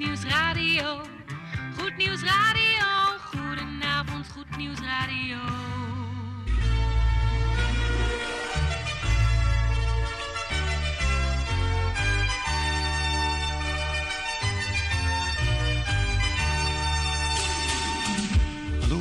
Nieuws Radio. Goed Nieuws Radio. Goedenavond, Goed Nieuws Radio.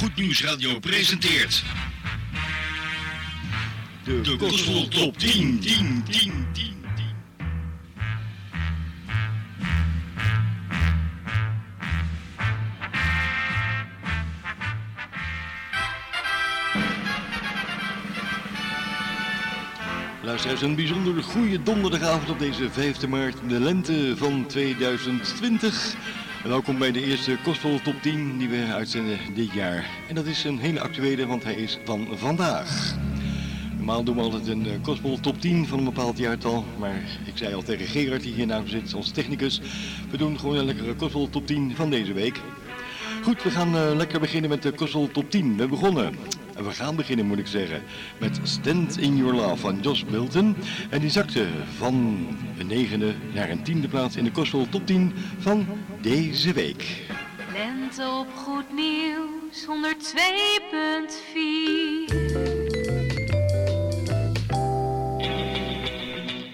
Goed Nieuws Radio presenteert... De, De Gospel Top 10, 10, 10, 10. Luisteraars, een bijzonder goede donderdagavond op deze 5 maart, de lente van 2020. Welkom bij de eerste Gospel Top 10 die we uitzenden dit jaar. En dat is een hele actuele, want hij is van vandaag. Normaal doen we altijd een eh, Gospel Top 10 van een bepaald jaartal. Maar ik zei al tegen Gerard, die hier naast zit, als technicus. We doen gewoon een lekkere Gospel Top 10 van deze week. Goed, we gaan eh, lekker beginnen met de Gospel Top 10. We begonnen. En we gaan beginnen, moet ik zeggen, met Stand in Your Love van Josh Milton. En die zakte van een negende naar een tiende plaats in de Gospel Top 10 van deze week. Lente op Goed Nieuws 102.4.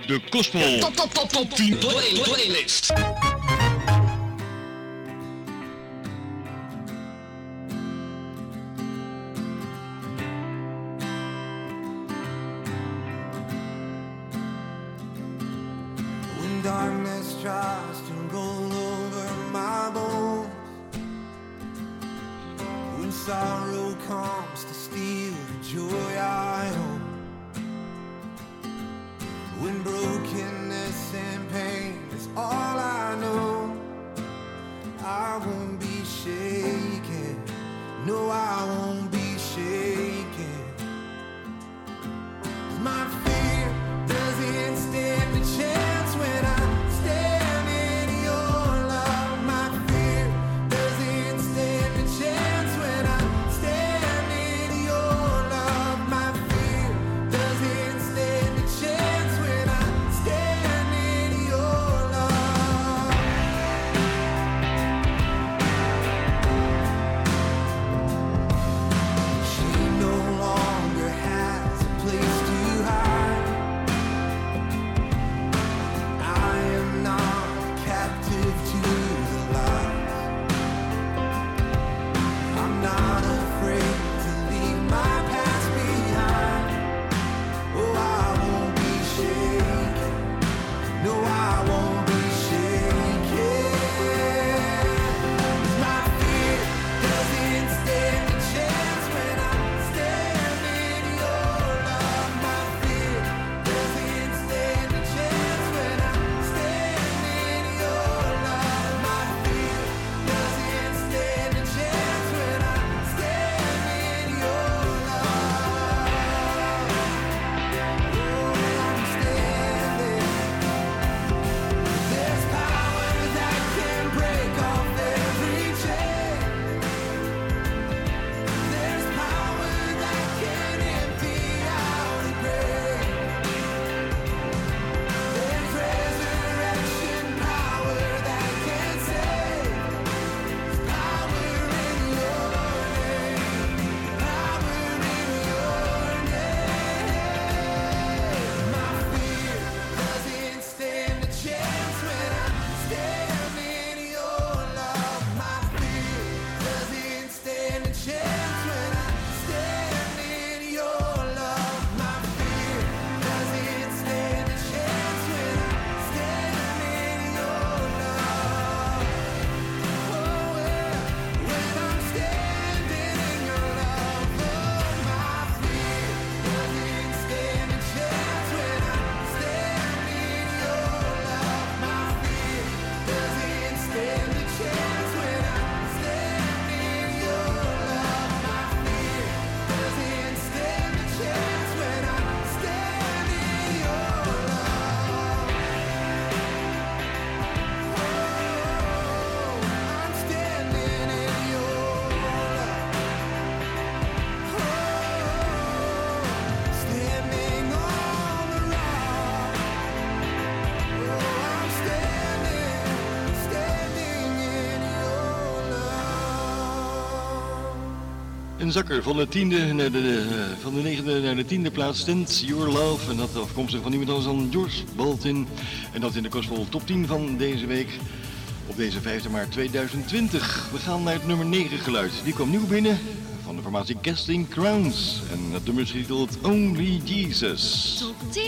De Gospel Top, top, top, top 10 play- playlist. Een zakker van de tiende naar de, eh, van de negende naar de tiende plaats. Stand Your Love. En dat afkomstig van niemand anders dan George Baltin. En dat in de Gospel Top 10 van deze week. Op deze 5 maart 2020. We gaan naar het nummer 9 geluid. Die kwam nieuw binnen van de formatie Casting Crowns. En het nummer is getiteld Only Jesus. Top 10,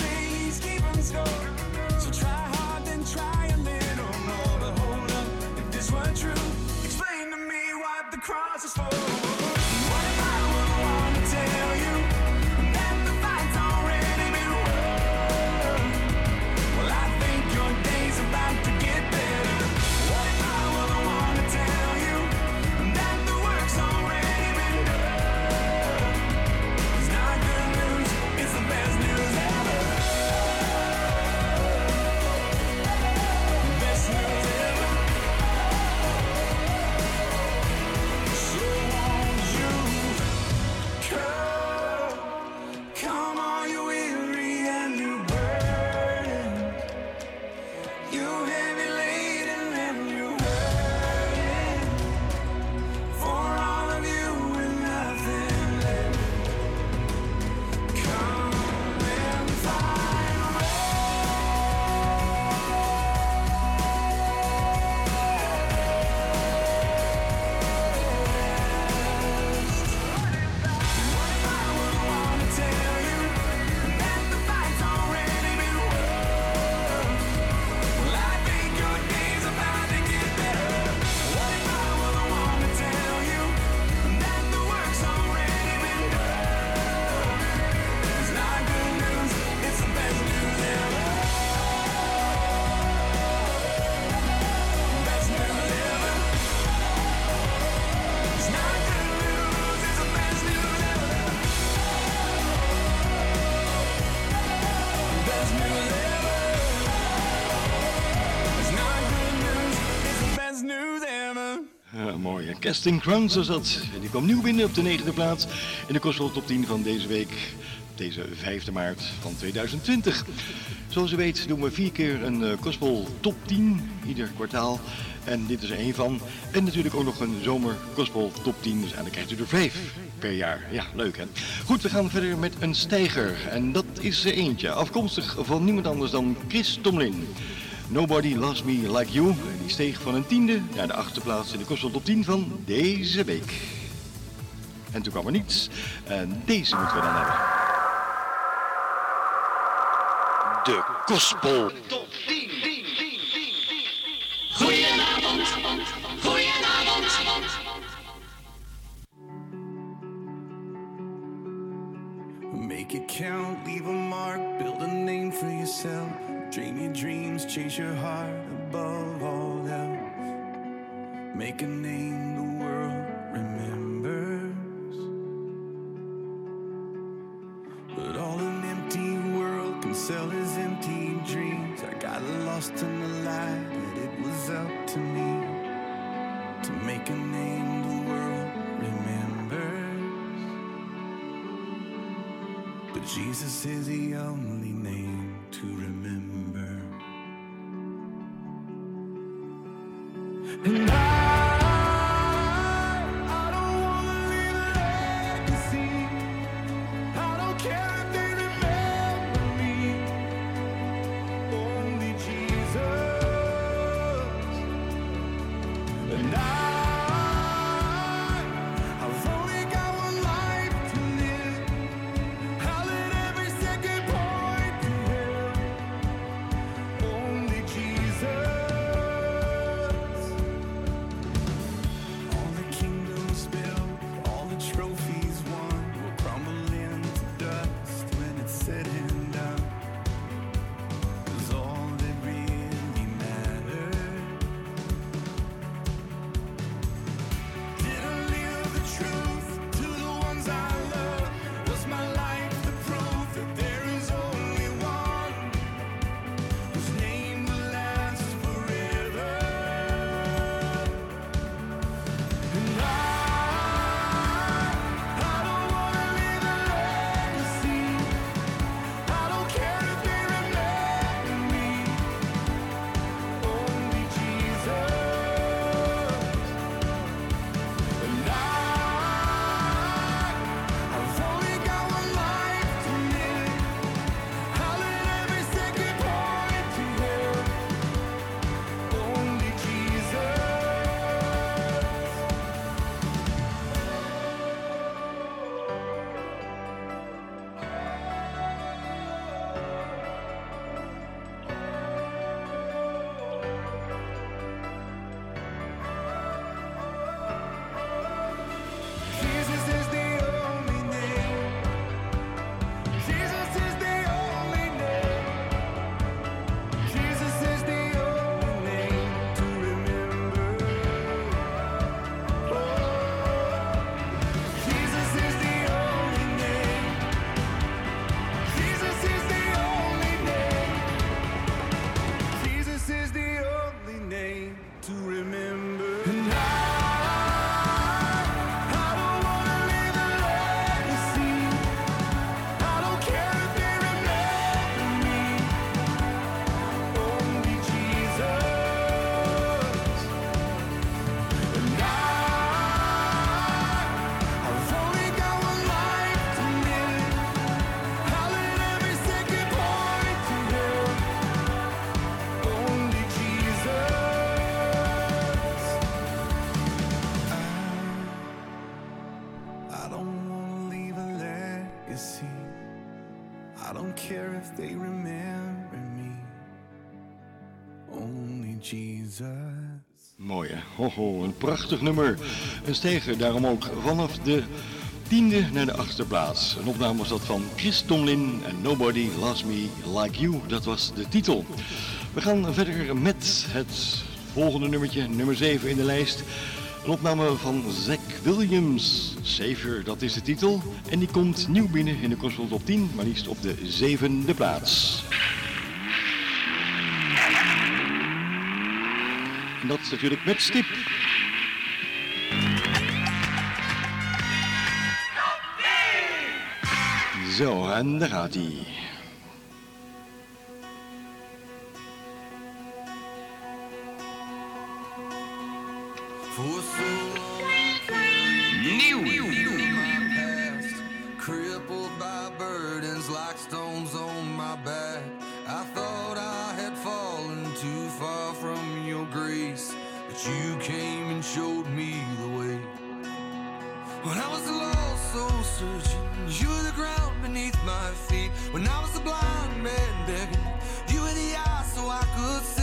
days, keep on. So try. Casting Crowns was dat. Die kwam nieuw binnen op de negende plaats in de Gospel Top 10 van deze week. Deze 5 maart van 2020. Zoals u weet doen we vier keer een Gospel Top 10 ieder kwartaal. En dit is er één van. En natuurlijk ook nog een zomer Gospel Top 10. Dus eigenlijk krijgt u er vijf per jaar. Ja, leuk hè. Goed, we gaan verder met een stijger. En dat is er eentje. Afkomstig van niemand anders dan Chris Tomlin. Nobody Loves Me Like You. En die steeg van een tiende naar de achtste plaats in de Gospel Top 10 van deze week. En toen kwam er niets. En deze moeten we dan hebben. De Gospel Goedenavond, goedenavond. Make it count, leave a mark, build a name for yourself. Dream your dreams, chase your heart above all else. Make a name the world remembers. But all an empty world can sell is empty dreams. I got lost in the light, but it was up to me to make a name the world remembers. But Jesus is the only name to remember. And I, Hoho, een prachtig nummer. Een steger, daarom ook vanaf de tiende naar de achtste plaats. Een opname was dat van Chris Tomlin en Nobody Loves Me Like You. Dat was de titel. We gaan verder met het volgende nummertje, nummer 7 in de lijst. Een opname van Zack Williams. Savior, dat is de titel. En die komt nieuw binnen in de Consult op 10, maar liefst op de zevende plaats. En dat is natuurlijk met stip. Zo, en daar gaat hij. Nieuw. Crippled by burdens like you came and showed me the way. When I was a lost, soul searching, you were the ground beneath my feet. When I was a blind man begging, you were the eye so I could see.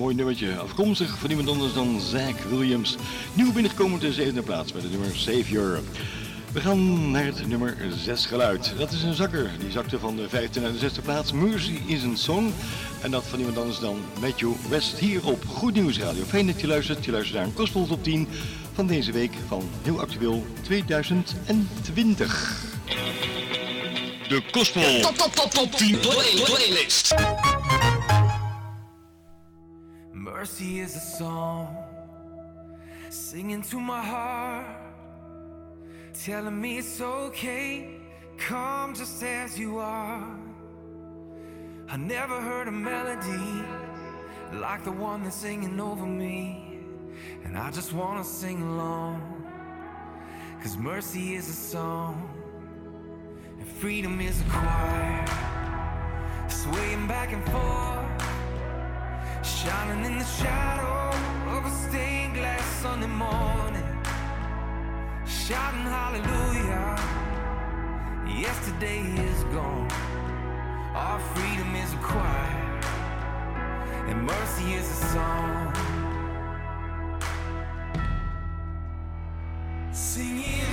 Mooi nummertje. Afkomstig van iemand anders dan Zach Williams. Nieuw binnengekomen op de zevende plaats met het nummer Savior. We gaan naar het nummer 6 geluid. Dat is een zakker. Die zakte van de vijfde naar de zesde plaats. Mercy is een song. En dat van iemand anders dan Matthew West hier op Goed Nieuws Radio. Fijn dat je luistert. Je luistert naar een Gospel Top 10 van deze week van heel actueel 2020. De Gospel Top, top, top, top 10 play- playlist. Mercy is a song singing to my heart, telling me it's okay. Come just as you are. I never heard a melody like the one that's singing over me, and I just wanna sing along. Cause mercy is a song, and freedom is a choir, swaying back and forth. Shining in the shadow of a stained glass Sunday morning. Shouting hallelujah. Yesterday is gone. Our freedom is a choir. And mercy is a song. Singing.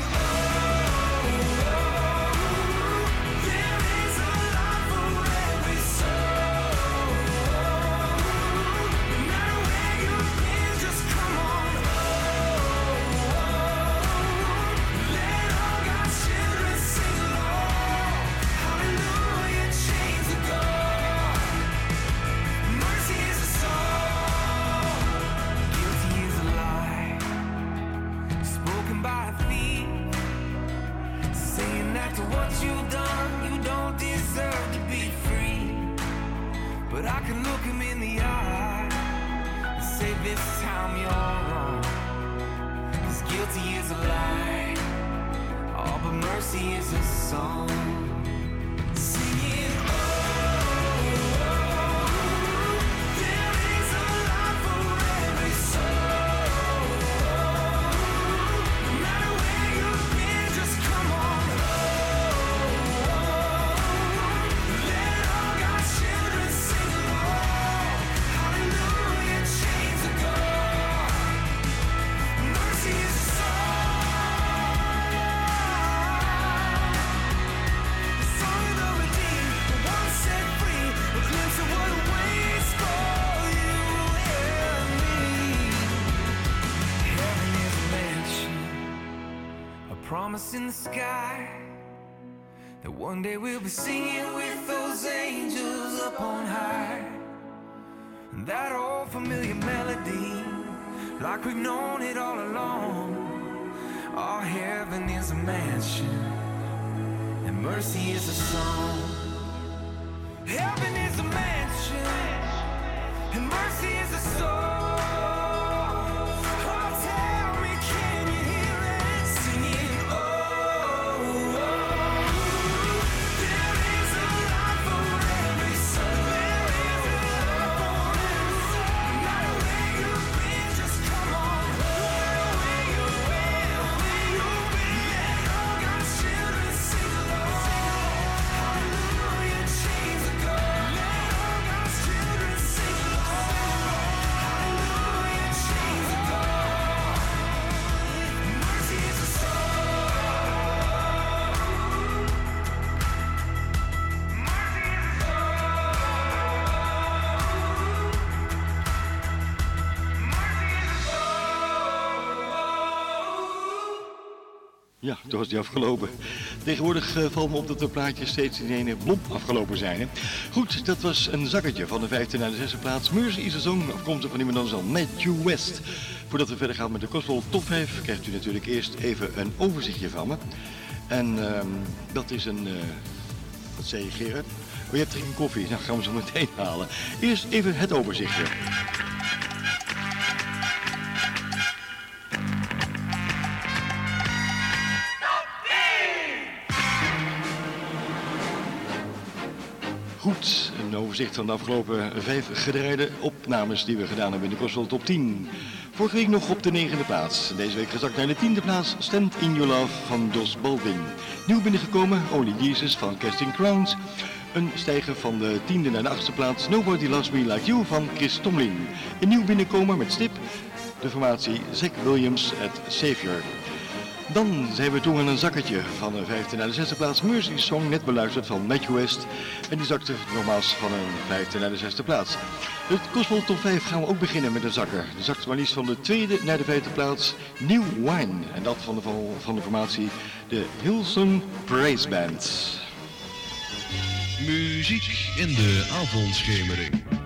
In the sky. That one day we'll be singing with those angels up on high. And that old familiar melody, like we've known it all along. Our heaven is a mansion, and mercy is a song. Ja, toen was die afgelopen. Tegenwoordig eh, valt me op dat de plaatjes steeds in ene blom afgelopen zijn. Hè? Goed, dat was een zakketje van de vijfde naar de zesde plaats. Mercy is a song, afkomstig van iemand anders dan Matthew West. Voordat we verder gaan met de Gospel Top 5, krijgt u natuurlijk eerst even een overzichtje van me. En ehm, dat is een... eh, wat zei je Gerard? Oh, je hebt geen koffie. Nou, gaan we zo meteen halen. Eerst even het overzichtje. Van de afgelopen vijf gedraaide opnames die we gedaan hebben in de Gospel Top 10. Vorige week nog op de negende plaats. Deze week gezakt naar de tiende plaats. Stand in Your Love van Dos Baldwin. Nieuw binnengekomen Only Jesus van Casting Crowns. Een stijger van de tiende naar de achtste plaats. Nobody Loves Me Like You van Chris Tomlin. Een nieuw binnenkomer met stip. De formatie Zach Williams at Savior. Dan zijn we toe aan een zakketje van de vijfde naar de zesde plaats. Mercy Song, net beluisterd van Matthew West. En die zakte nogmaals van een vijfde naar de zesde plaats. Het Gospel Top 5 gaan we ook beginnen met een zakker. De zakt maar liefst van de tweede naar de vijfde plaats. New Wine. En dat van de, van de formatie de Hilson Praise Band. Muziek in de avondschemering.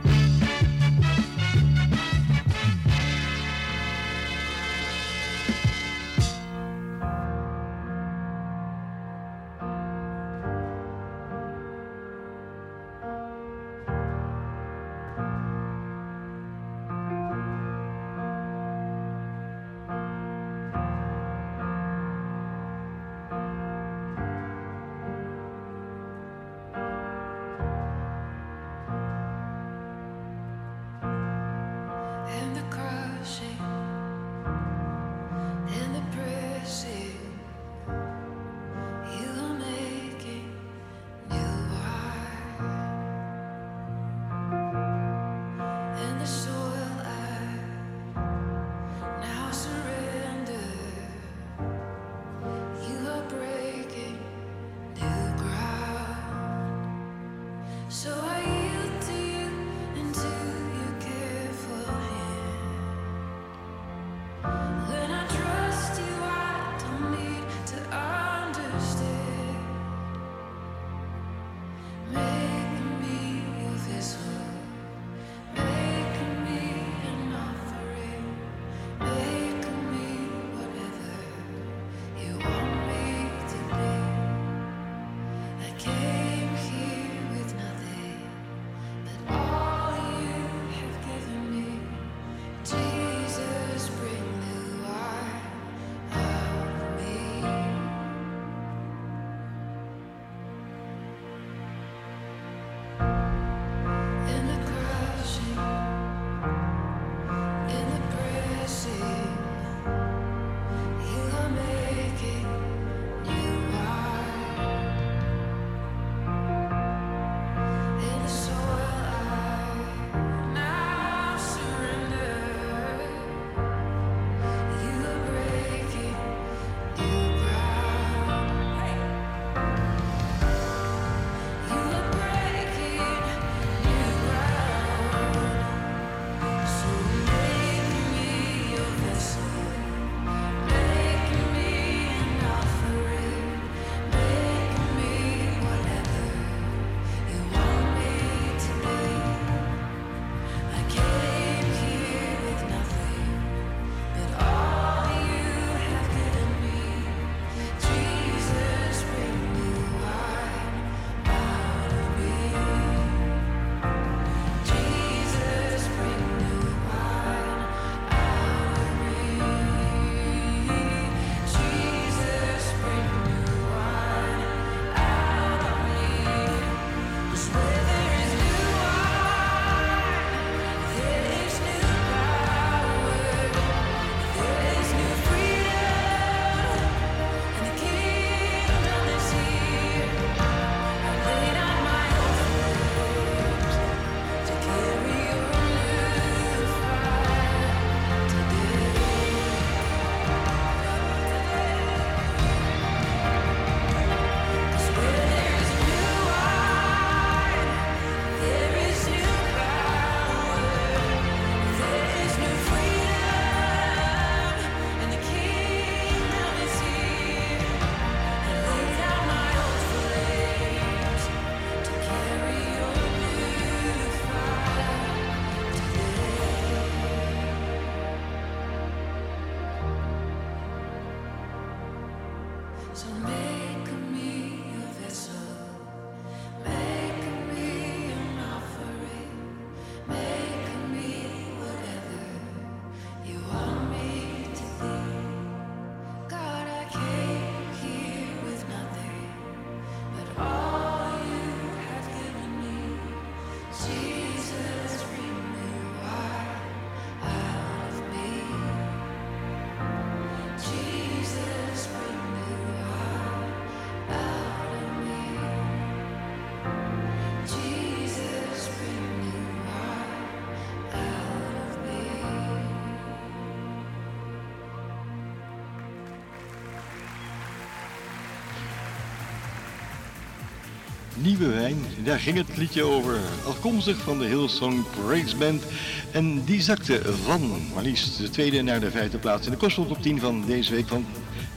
Daar ging het liedje over. Afkomstig van de Hillsong Praise Band. En die zakte van maar liefst de tweede naar de vijfde plaats in de Gospel Top 10 van deze week van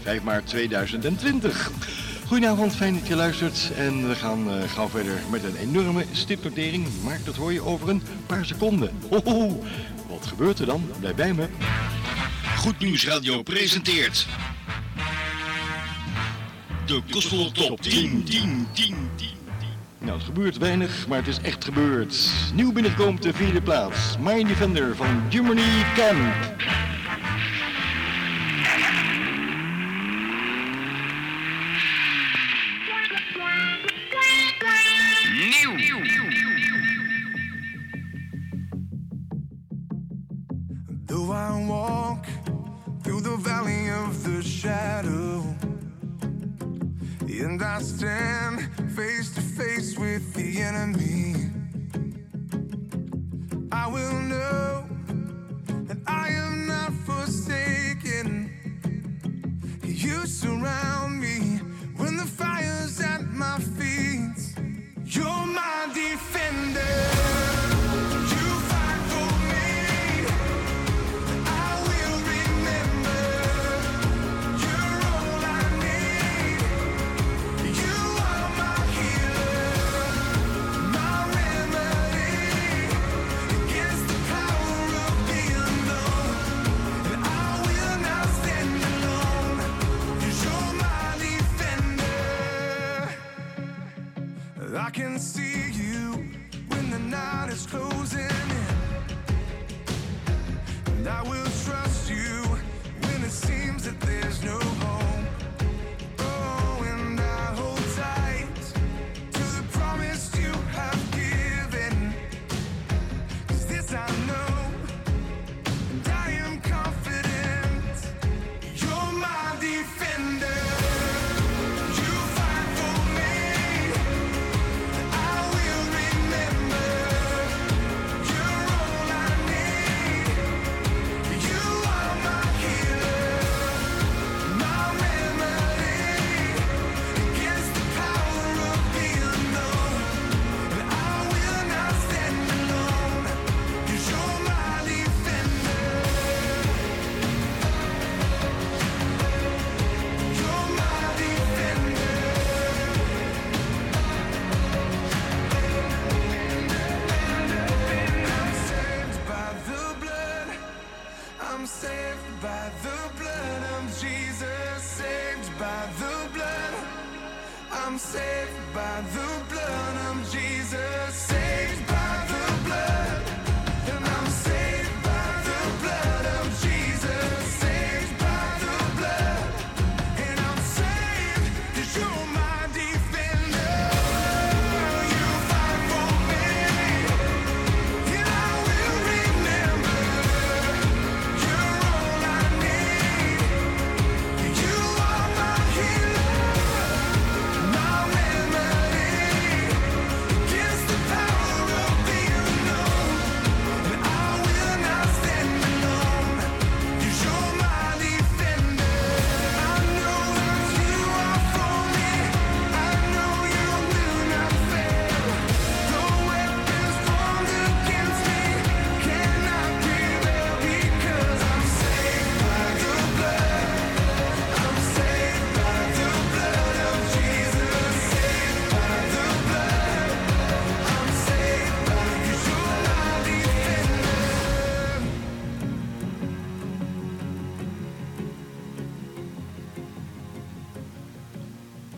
5 maart 2020. Goedenavond, fijn dat je luistert. En we gaan eh, gauw verder met een enorme stipnotering. Maar dat hoor je over een paar seconden. Hoho, wat gebeurt er dan? Blijf bij me. Goed Nieuws Radio presenteert. De Gospel Top 10, 10, 10, 10. Nou, het gebeurt weinig, maar het is echt gebeurd. Nieuw binnenkomt de vierde plaats. My Defender van Germany Camp. Defender.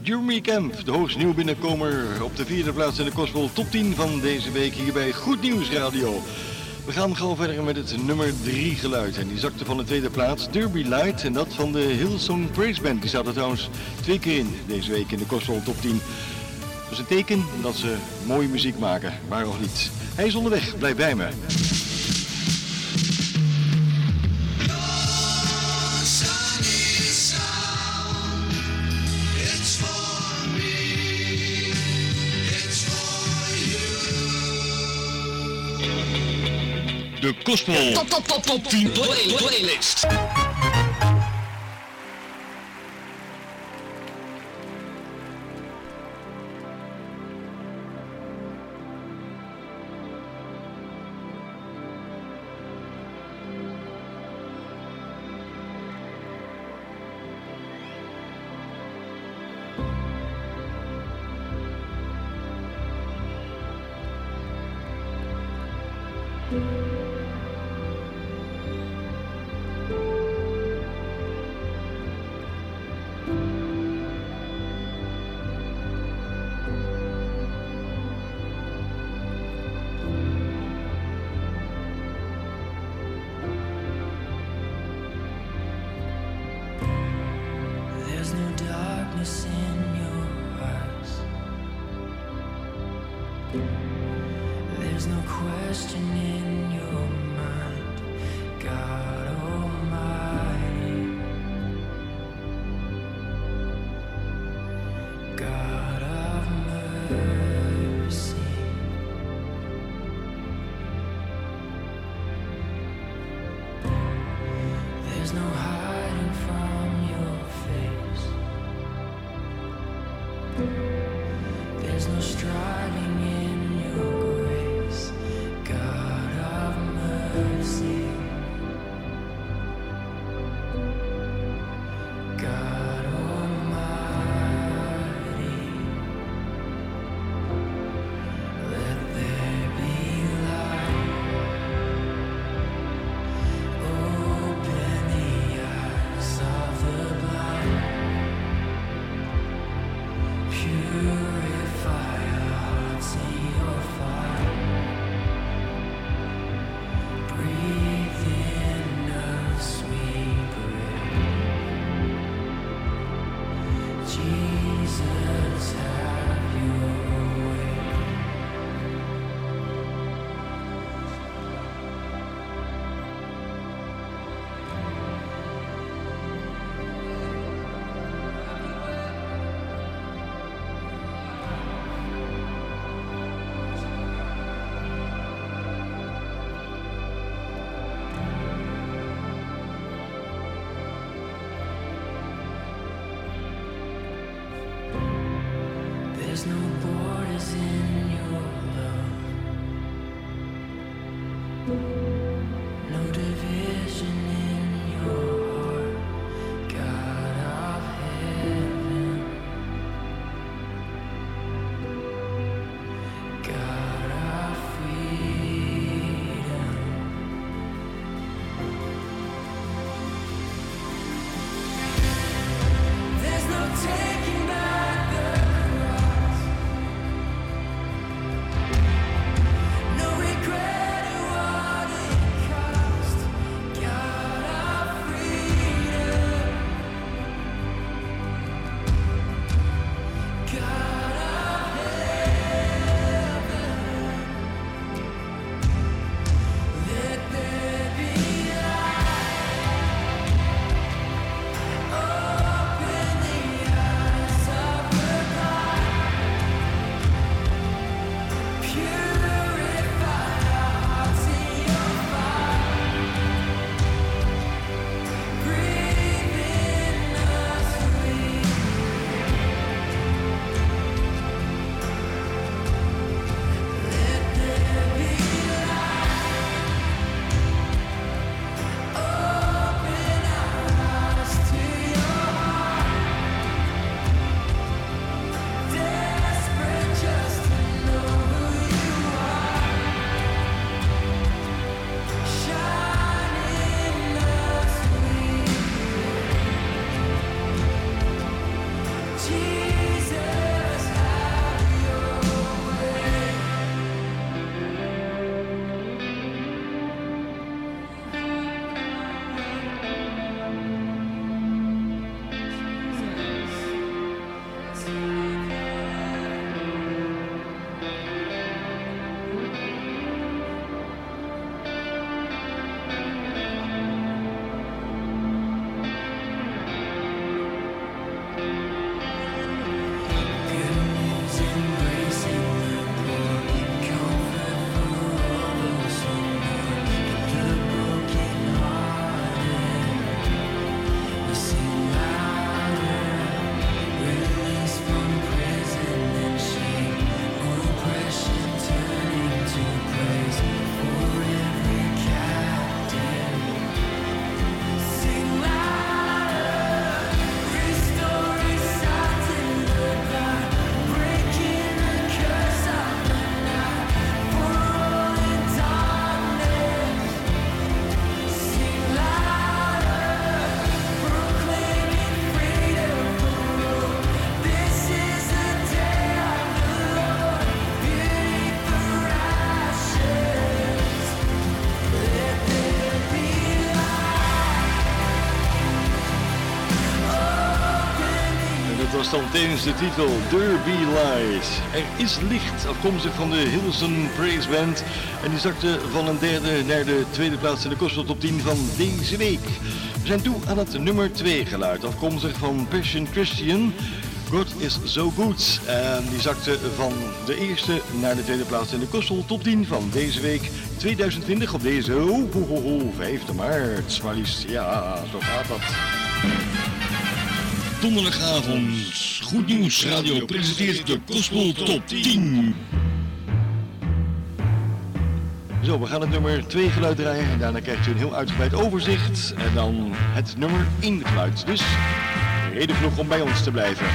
Jeremy Camp, de hoogst nieuw binnenkomer op de vierde plaats in de Gospel Top 10 van deze week hier bij Goed Nieuws Radio. We gaan gauw verder met het nummer 3 geluid. En die zakte van de tweede plaats, Derby Light. En dat van de Hillsong Praise Band. Die er trouwens twee keer in deze week in de Gospel Top 10. Dat is een teken dat ze mooie muziek maken. Waarom niet? Hij is onderweg, blijf bij me. Gospel Top, top, top, top 10 play- playlist. Was de titel Derby Lies. Er is licht, afkomstig van de Hilson Praise Band. En die zakte van een derde naar de tweede plaats in de Gospel Top 10 van deze week. We zijn toe aan het nummer 2 geluid, afkomstig van Passion Christian. God is so good. En die zakte van de eerste naar de tweede plaats in de Gospel Top 10 van deze week 2020 op deze oh, oh, oh, oh, 5 maart. Maar liefst, ja, zo gaat dat. Donderdagavond. Goed Nieuws Radio presenteert de Gospel Top 10. Zo, we gaan het nummer 2 geluid draaien en daarna krijgt u een heel uitgebreid overzicht. En dan het nummer 1 geluid. Dus reden genoeg om bij ons te blijven.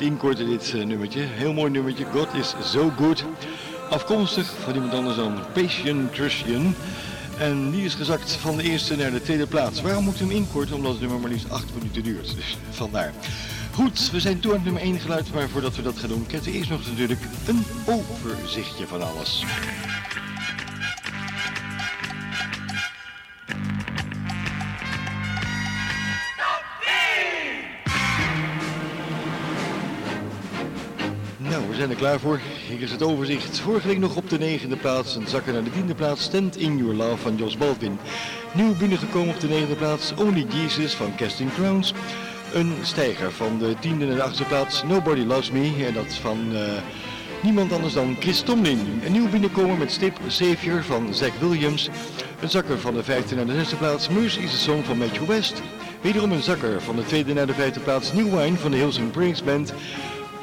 Inkorten dit eh, nummertje. Heel mooi nummertje, God is so good. Afkomstig van iemand anders dan Patient Christian. En die is gezakt van de eerste naar de tweede plaats. Waarom moet ik hem inkorten? Omdat het nummer maar liefst 8 minuten duurt. Dus vandaar. Goed, we zijn toe aan nummer 1 geluid, maar voordat we dat gaan doen, kent u eerst nog natuurlijk een overzichtje van alles. We zijn er klaar voor. Hier is het overzicht. Vorige week nog op de negende plaats en zakken naar de tiende plaats Stand in Your Love van Jos Baldwin. Nieuw binnengekomen op de negende plaats Only Jesus van Casting Crowns. Een stijger van de tiende naar de achtste plaats Nobody Loves Me en dat van eh, niemand anders dan Chris Tomlin. Een nieuw binnenkomen met stip Savior van Zach Williams. Een zakker van de vijfde naar de zesde plaats Mercy is a Song van Matthew West. Wederom een zakker van de tweede naar de vijfde plaats New Wine van de Hills and Brings Band.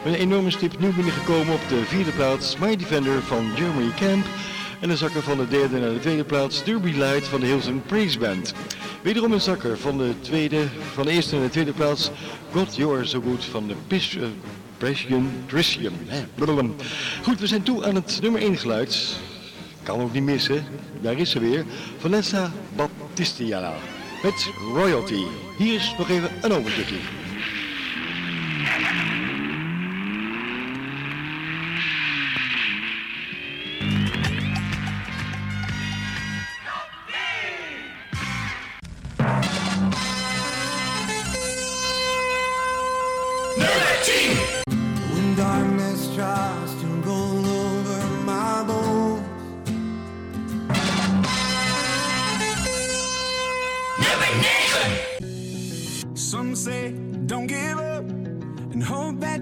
Een enorme stip nieuw binnengekomen op de vierde plaats My Defender van Jeremy Camp. En een zakker van de derde naar de tweede plaats Derby Light van de Hills and Praise Band. Wederom een zakker van de, tweede, van de eerste naar de tweede plaats God You Are So Good van de Pis, uh, blablabla. Goed, we zijn toe aan het nummer 1 geluid. Kan ook niet missen, daar is ze weer. Vanessa Battistiana met Royalty. Hier is nog even een overzichtje.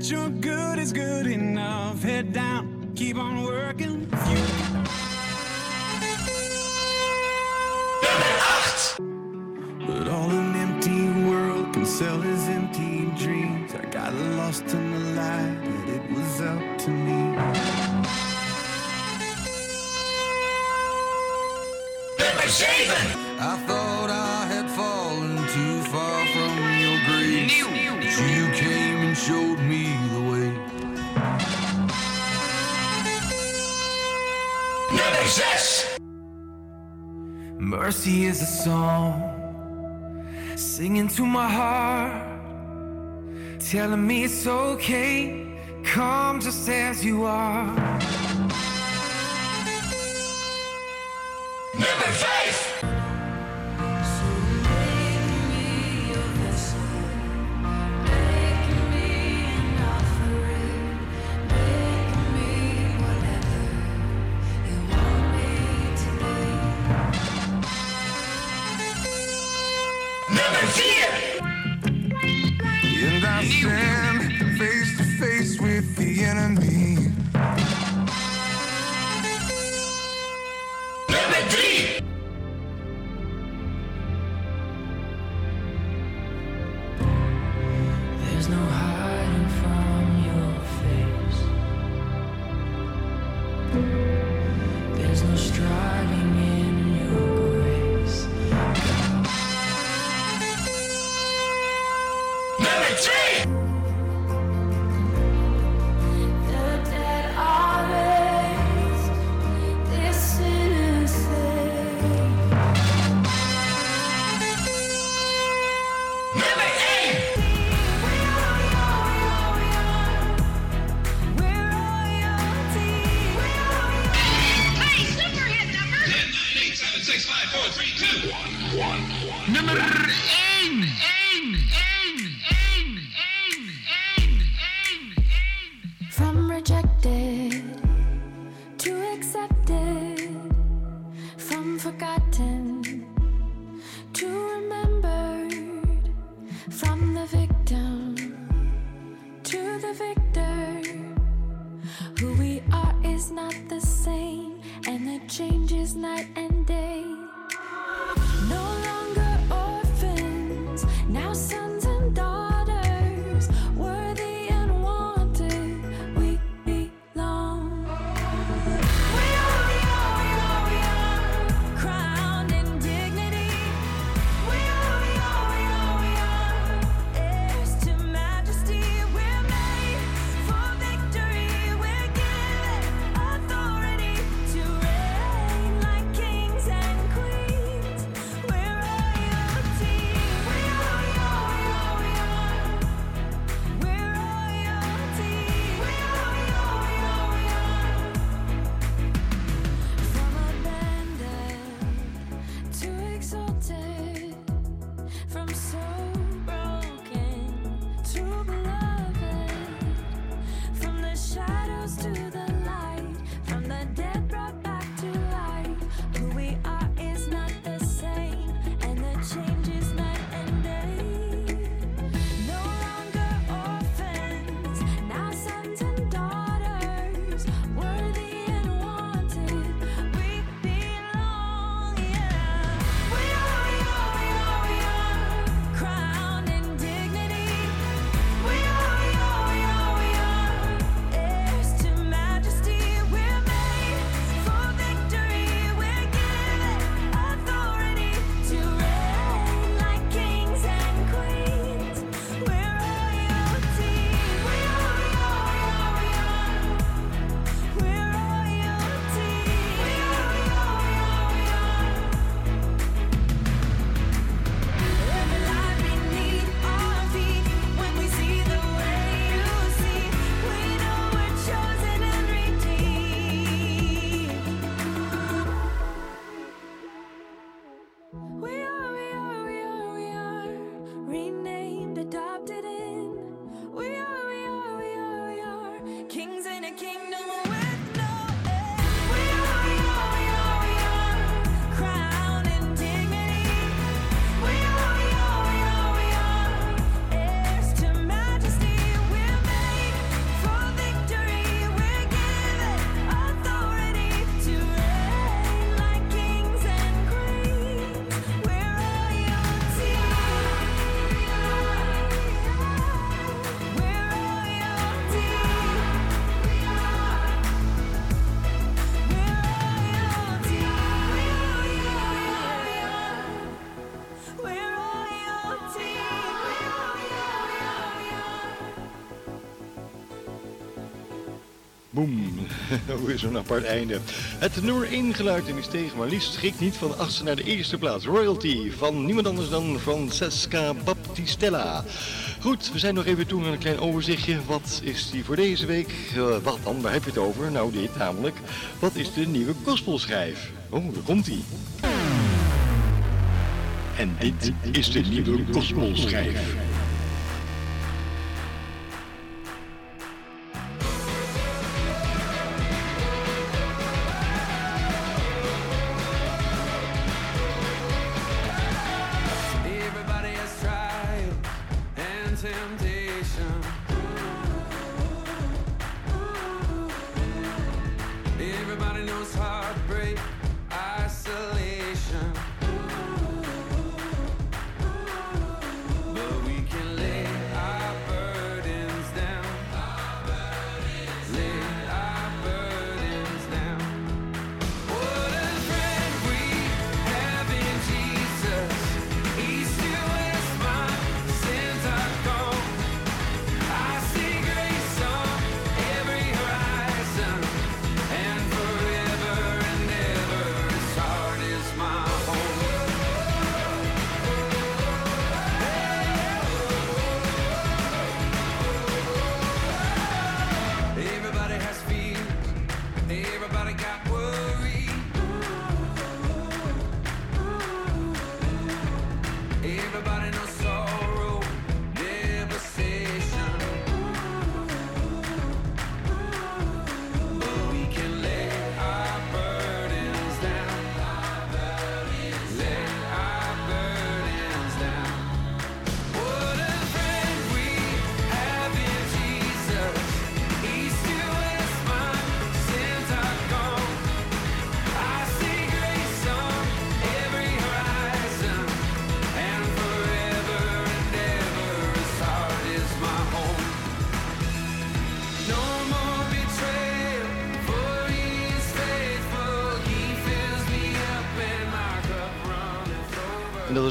That your good is good enough. Head down, keep on working. But all an empty world can sell is empty dreams. I got lost in the light, but it was up to me. I thought Mercy is a song singing to my heart, telling me it's okay. Come just as you are. three, two, one, one, one. Number eight. Boom. Weer zo'n apart einde. Het nummer 1 geluid in die steeg maar liefst schrikt niet van de achtste naar de eerste plaats. Royalty van niemand anders dan Francesca Baptistella. Goed, we zijn nog even toe aan een klein overzichtje. Wat is die voor deze week? Eh, wat dan? Waar heb je het over? Nou dit namelijk. Wat is de nieuwe gospelschijf? Oh, daar komt ie. En dit is de nieuwe gospelschijf.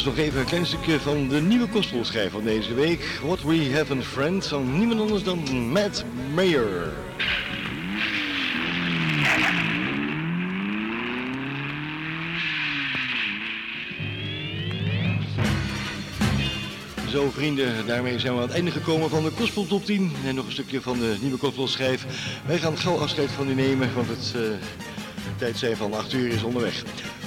Is nog even een klein stukje van de nieuwe gospelschijf van deze week. What We Have a Friend van niemand anders dan Matt Mayer. Zo vrienden, daarmee zijn we aan het einde gekomen van de Gospel Top 10. En nog een stukje van de nieuwe gospelschijf. Wij gaan gauw afscheid van u nemen, want het eh, tijd zijn van 8 uur is onderweg.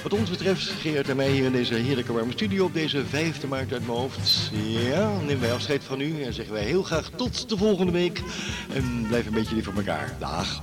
Wat ons betreft, Geert en mij hier in deze heerlijke warme studio op deze 5 maart uit mijn hoofd. Ja, nemen wij afscheid van u en zeggen wij heel graag tot de volgende week. En blijf een beetje lief voor elkaar. Dag.